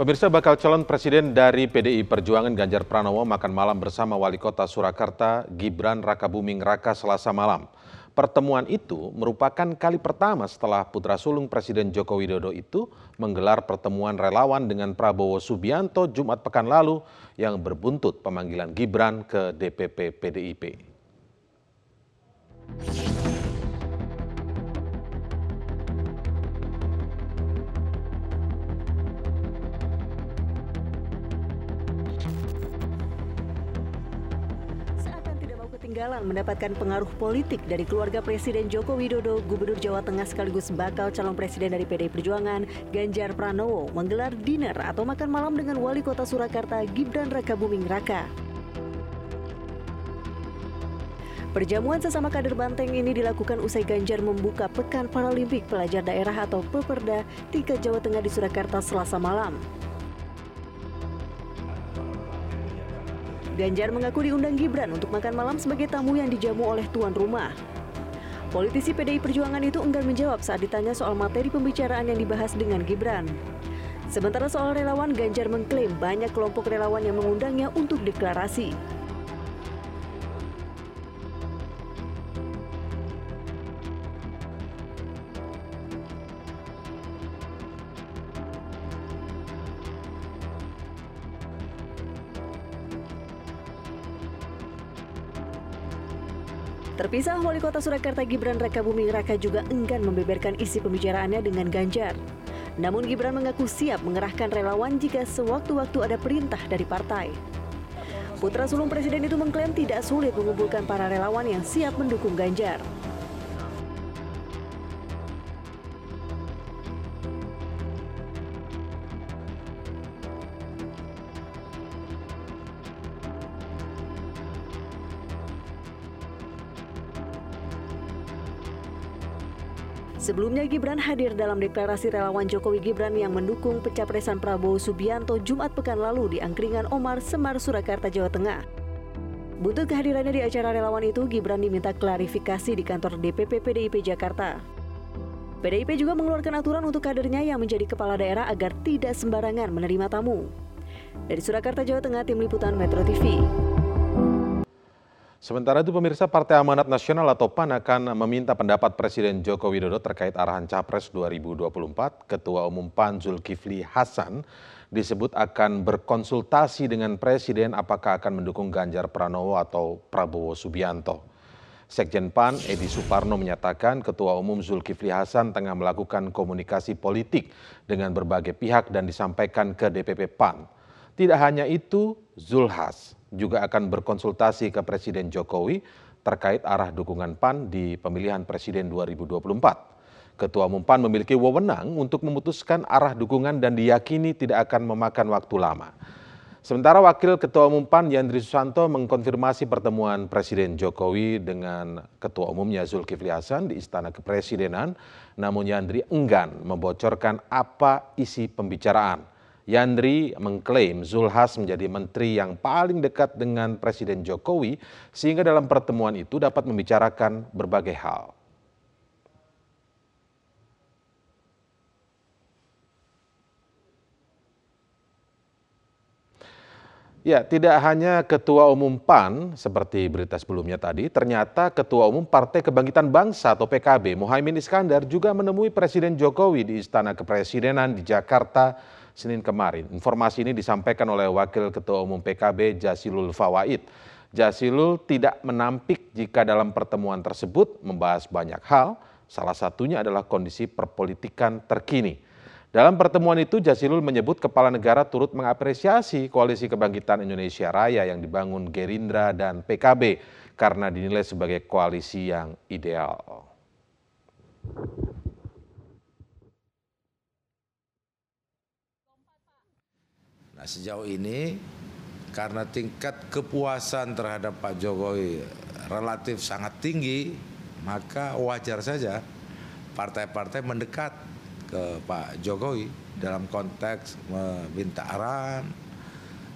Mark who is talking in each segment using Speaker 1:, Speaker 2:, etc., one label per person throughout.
Speaker 1: Pemirsa bakal calon presiden dari PDI Perjuangan Ganjar Pranowo makan malam bersama Wali Kota Surakarta Gibran Rakabuming Raka selasa malam. Pertemuan itu merupakan kali pertama setelah putra sulung Presiden Joko Widodo itu menggelar pertemuan relawan dengan Prabowo Subianto Jumat pekan lalu yang berbuntut pemanggilan Gibran ke DPP PDIP.
Speaker 2: Ketinggalan mendapatkan pengaruh politik dari keluarga Presiden Joko Widodo, Gubernur Jawa Tengah sekaligus bakal calon presiden dari PDI Perjuangan, Ganjar Pranowo, menggelar dinner atau makan malam dengan Wali Kota Surakarta Gibran Rakabuming Raka. Perjamuan sesama kader Banteng ini dilakukan usai Ganjar membuka Pekan Paralimpik Pelajar Daerah atau Peperda 3 Jawa Tengah di Surakarta selasa malam. Ganjar mengaku diundang Gibran untuk makan malam sebagai tamu yang dijamu oleh tuan rumah. Politisi PDI Perjuangan itu enggan menjawab saat ditanya soal materi pembicaraan yang dibahas dengan Gibran. Sementara soal relawan, Ganjar mengklaim banyak kelompok relawan yang mengundangnya untuk deklarasi. Terpisah, Wali Kota Surakarta Gibran Raka Buming Raka juga enggan membeberkan isi pembicaraannya dengan Ganjar. Namun Gibran mengaku siap mengerahkan relawan jika sewaktu-waktu ada perintah dari partai. Putra sulung presiden itu mengklaim tidak sulit mengumpulkan para relawan yang siap mendukung Ganjar. Sebelumnya Gibran hadir dalam deklarasi relawan Jokowi Gibran yang mendukung pencapresan Prabowo Subianto Jumat pekan lalu di Angkringan Omar Semar Surakarta Jawa Tengah. Butuh kehadirannya di acara relawan itu, Gibran diminta klarifikasi di kantor DPP PDIP Jakarta. PDIP juga mengeluarkan aturan untuk kadernya yang menjadi kepala daerah agar tidak sembarangan menerima tamu. Dari Surakarta, Jawa Tengah, Tim Liputan Metro TV.
Speaker 1: Sementara itu pemirsa Partai Amanat Nasional atau PAN akan meminta pendapat Presiden Joko Widodo terkait arahan Capres 2024. Ketua Umum PAN Zulkifli Hasan disebut akan berkonsultasi dengan Presiden apakah akan mendukung Ganjar Pranowo atau Prabowo Subianto. Sekjen PAN Edi Suparno menyatakan Ketua Umum Zulkifli Hasan tengah melakukan komunikasi politik dengan berbagai pihak dan disampaikan ke DPP PAN. Tidak hanya itu, Zulhas juga akan berkonsultasi ke Presiden Jokowi terkait arah dukungan PAN di pemilihan Presiden 2024. Ketua Umum PAN memiliki wewenang untuk memutuskan arah dukungan dan diyakini tidak akan memakan waktu lama. Sementara Wakil Ketua Umum PAN Yandri Susanto mengkonfirmasi pertemuan Presiden Jokowi dengan Ketua Umumnya Zulkifli Hasan di Istana Kepresidenan, namun Yandri enggan membocorkan apa isi pembicaraan. Yandri mengklaim Zulhas menjadi menteri yang paling dekat dengan Presiden Jokowi sehingga dalam pertemuan itu dapat membicarakan berbagai hal. Ya, tidak hanya Ketua Umum PAN seperti berita sebelumnya tadi, ternyata Ketua Umum Partai Kebangkitan Bangsa atau PKB Muhaimin Iskandar juga menemui Presiden Jokowi di Istana Kepresidenan di Jakarta Senin kemarin. Informasi ini disampaikan oleh Wakil Ketua Umum PKB Jasilul Fawaid. Jasilul tidak menampik jika dalam pertemuan tersebut membahas banyak hal, salah satunya adalah kondisi perpolitikan terkini. Dalam pertemuan itu Jasilul menyebut kepala negara turut mengapresiasi koalisi kebangkitan Indonesia Raya yang dibangun Gerindra dan PKB karena dinilai sebagai koalisi yang ideal.
Speaker 3: Nah sejauh ini karena tingkat kepuasan terhadap Pak Jokowi relatif sangat tinggi, maka wajar saja partai-partai mendekat ke Pak Jokowi dalam konteks meminta arahan,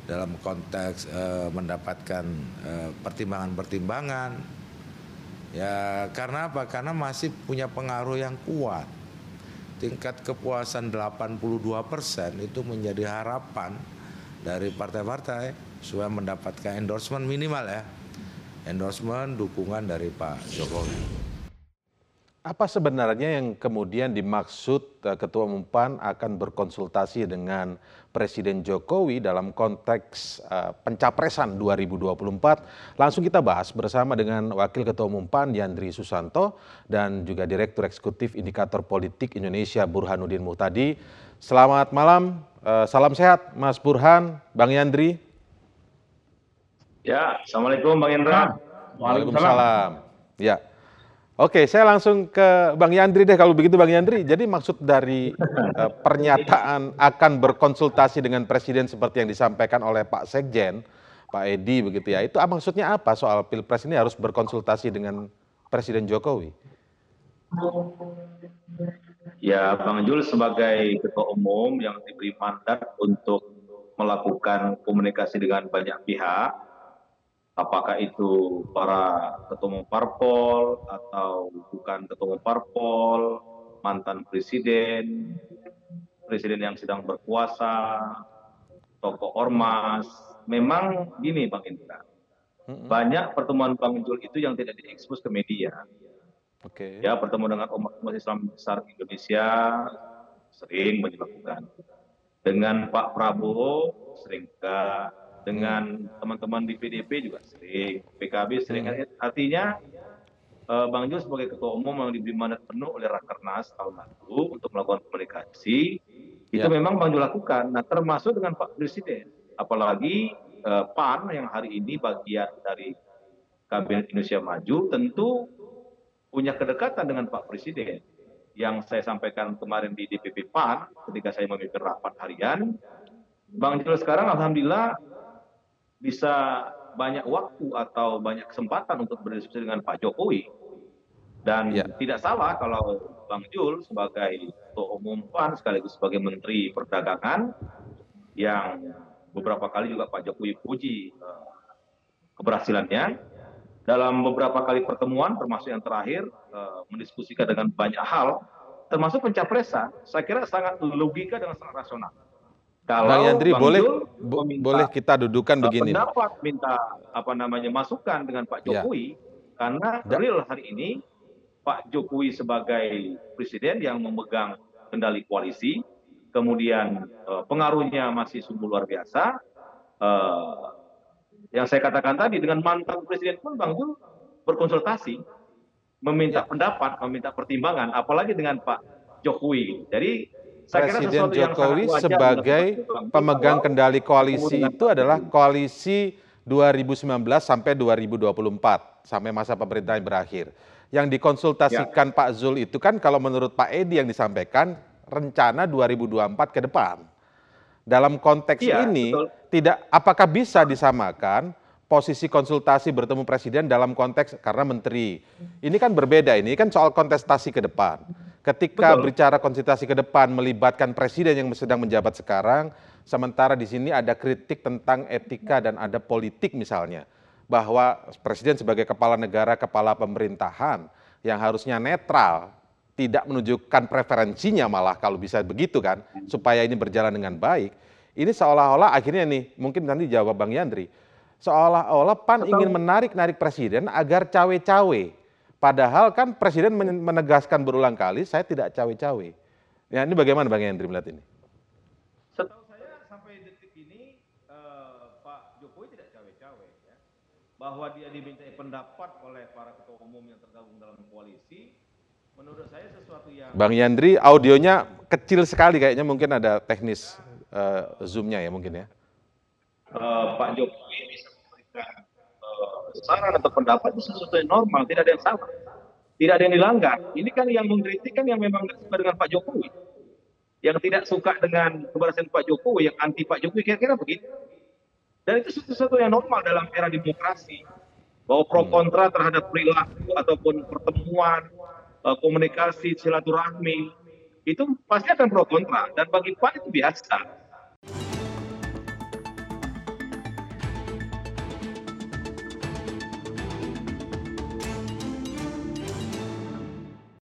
Speaker 3: dalam konteks uh, mendapatkan pertimbangan-pertimbangan. Uh, ya karena apa? Karena masih punya pengaruh yang kuat. tingkat kepuasan 82 persen itu menjadi harapan dari partai-partai supaya mendapatkan endorsement minimal ya endorsement dukungan dari Pak Jokowi.
Speaker 1: Apa sebenarnya yang kemudian dimaksud uh, Ketua Umum PAN akan berkonsultasi dengan Presiden Jokowi dalam konteks uh, pencapresan 2024? Langsung kita bahas bersama dengan Wakil Ketua Umum PAN Yandri Susanto dan juga Direktur Eksekutif Indikator Politik Indonesia Burhanuddin Muhtadi. Selamat malam, salam sehat Mas Burhan, Bang Yandri.
Speaker 4: Ya, Assalamualaikum Bang Indra.
Speaker 1: Waalaikumsalam. Ya. Oke, saya langsung ke Bang Yandri deh kalau begitu Bang Yandri. Jadi maksud dari uh, pernyataan akan berkonsultasi dengan Presiden seperti yang disampaikan oleh Pak Sekjen, Pak Edi begitu ya. Itu ah, maksudnya apa soal Pilpres ini harus berkonsultasi dengan Presiden Jokowi?
Speaker 4: Ya, Bang Jul sebagai Ketua Umum yang diberi mandat untuk melakukan komunikasi dengan banyak pihak, apakah itu para ketua umum parpol atau bukan ketua umum parpol, mantan presiden, presiden yang sedang berkuasa, tokoh ormas. Memang gini Bang Indra, banyak pertemuan Bang Jul itu yang tidak diekspos ke media.
Speaker 1: Oke.
Speaker 4: Ya, pertemuan dengan umat, umat Islam besar Indonesia sering dilakukan. Dengan Pak Prabowo sering enggak dengan teman-teman di PDP juga sering, PKB sering. Artinya eh, Bang Jo sebagai ketua umum yang diberi mandat penuh oleh Rakernas tahun lalu untuk melakukan komunikasi, itu
Speaker 1: Ya.
Speaker 4: memang Bang Jo lakukan. Nah, termasuk dengan Pak Presiden. Apalagi eh, PAN yang hari ini bagian dari Kabinet Indonesia Maju tentu punya kedekatan dengan Pak Presiden. Yang saya sampaikan kemarin di DPP PAN ketika saya memimpin rapat harian, Bang Jo sekarang alhamdulillah bisa banyak waktu atau banyak kesempatan untuk berdiskusi dengan Pak Jokowi. Dan
Speaker 1: Ya.
Speaker 4: tidak salah kalau Bang Jul sebagai Ketua Umum PAN sekaligus sebagai Menteri Perdagangan yang beberapa kali juga Pak Jokowi puji eh, keberhasilannya dalam beberapa kali pertemuan termasuk yang terakhir eh, mendiskusikan dengan banyak hal termasuk pencapresan saya kira sangat logika dan sangat rasional. Kalau
Speaker 1: Bang Yandri
Speaker 4: Bang
Speaker 1: boleh
Speaker 4: Jul meminta
Speaker 1: boleh kita dudukan
Speaker 4: uh,
Speaker 1: begini.
Speaker 4: pendapat minta apa namanya masukan dengan Pak
Speaker 1: Ya.
Speaker 4: Jokowi karena
Speaker 1: Da-
Speaker 4: real hari ini Pak Jokowi sebagai presiden yang memegang kendali koalisi kemudian uh, pengaruhnya masih sungguh luar biasa uh, yang saya katakan tadi dengan mantan presiden pun Bang Jul berkonsultasi meminta
Speaker 1: Ya.
Speaker 4: pendapat meminta pertimbangan apalagi dengan Pak Jokowi jadi saya kira
Speaker 1: Presiden
Speaker 4: yang
Speaker 1: Jokowi
Speaker 4: wajar
Speaker 1: sebagai pemegang kendali koalisi itu adalah koalisi 2019 sampai 2024 sampai masa pemerintahan berakhir. Yang dikonsultasikan Pak Zul itu kan kalau menurut Pak Edi yang disampaikan rencana 2024 ke depan. Dalam konteks
Speaker 4: Iya,
Speaker 1: ini
Speaker 4: betul.
Speaker 1: Tidak apakah bisa disamakan posisi konsultasi bertemu presiden dalam konteks karena menteri. Ini kan berbeda ini kan soal kontestasi ke depan. Ketika
Speaker 4: Betul.
Speaker 1: bicara konsultasi ke depan melibatkan presiden yang sedang menjabat sekarang, sementara di sini ada kritik tentang etika dan ada politik misalnya bahwa presiden sebagai kepala negara, kepala pemerintahan yang harusnya netral, tidak menunjukkan preferensinya malah kalau bisa begitu kan, supaya ini berjalan dengan baik. Ini seolah-olah akhirnya nih, mungkin nanti jawab Bang Yandri, seolah-olah PAN ingin menarik-narik presiden agar cawe-cawe. Padahal kan presiden men- menegaskan berulang kali, saya tidak cawe-cawe. Ya ini bagaimana Bang Yandri melihat ini?
Speaker 4: Setahu saya sampai detik ini eh, Pak Jokowi tidak cawe-cawe ya. Bahwa dia dimintai pendapat oleh para ketua umum yang tergabung dalam koalisi, menurut saya sesuatu yang
Speaker 1: Bang Yandri, audionya kecil sekali kayaknya mungkin ada teknis eh, zoom-nya ya mungkin ya.
Speaker 4: eh, Pak Jokowi bisa memberikan eh, saran atau pendapat itu sesuatu yang normal, tidak ada yang salah. Tidak ada yang dilanggar. Ini kan yang mengkritik kan yang memang tidak suka dengan Pak Jokowi. Yang tidak suka dengan keberhasilan Pak Jokowi, yang anti Pak Jokowi, kira-kira begitu. Dan itu sesuatu yang normal dalam era demokrasi. Bahwa pro kontra terhadap perilaku ataupun pertemuan, eh, komunikasi, silaturahmi, itu pasti akan pro kontra. Dan bagi PAN itu biasa.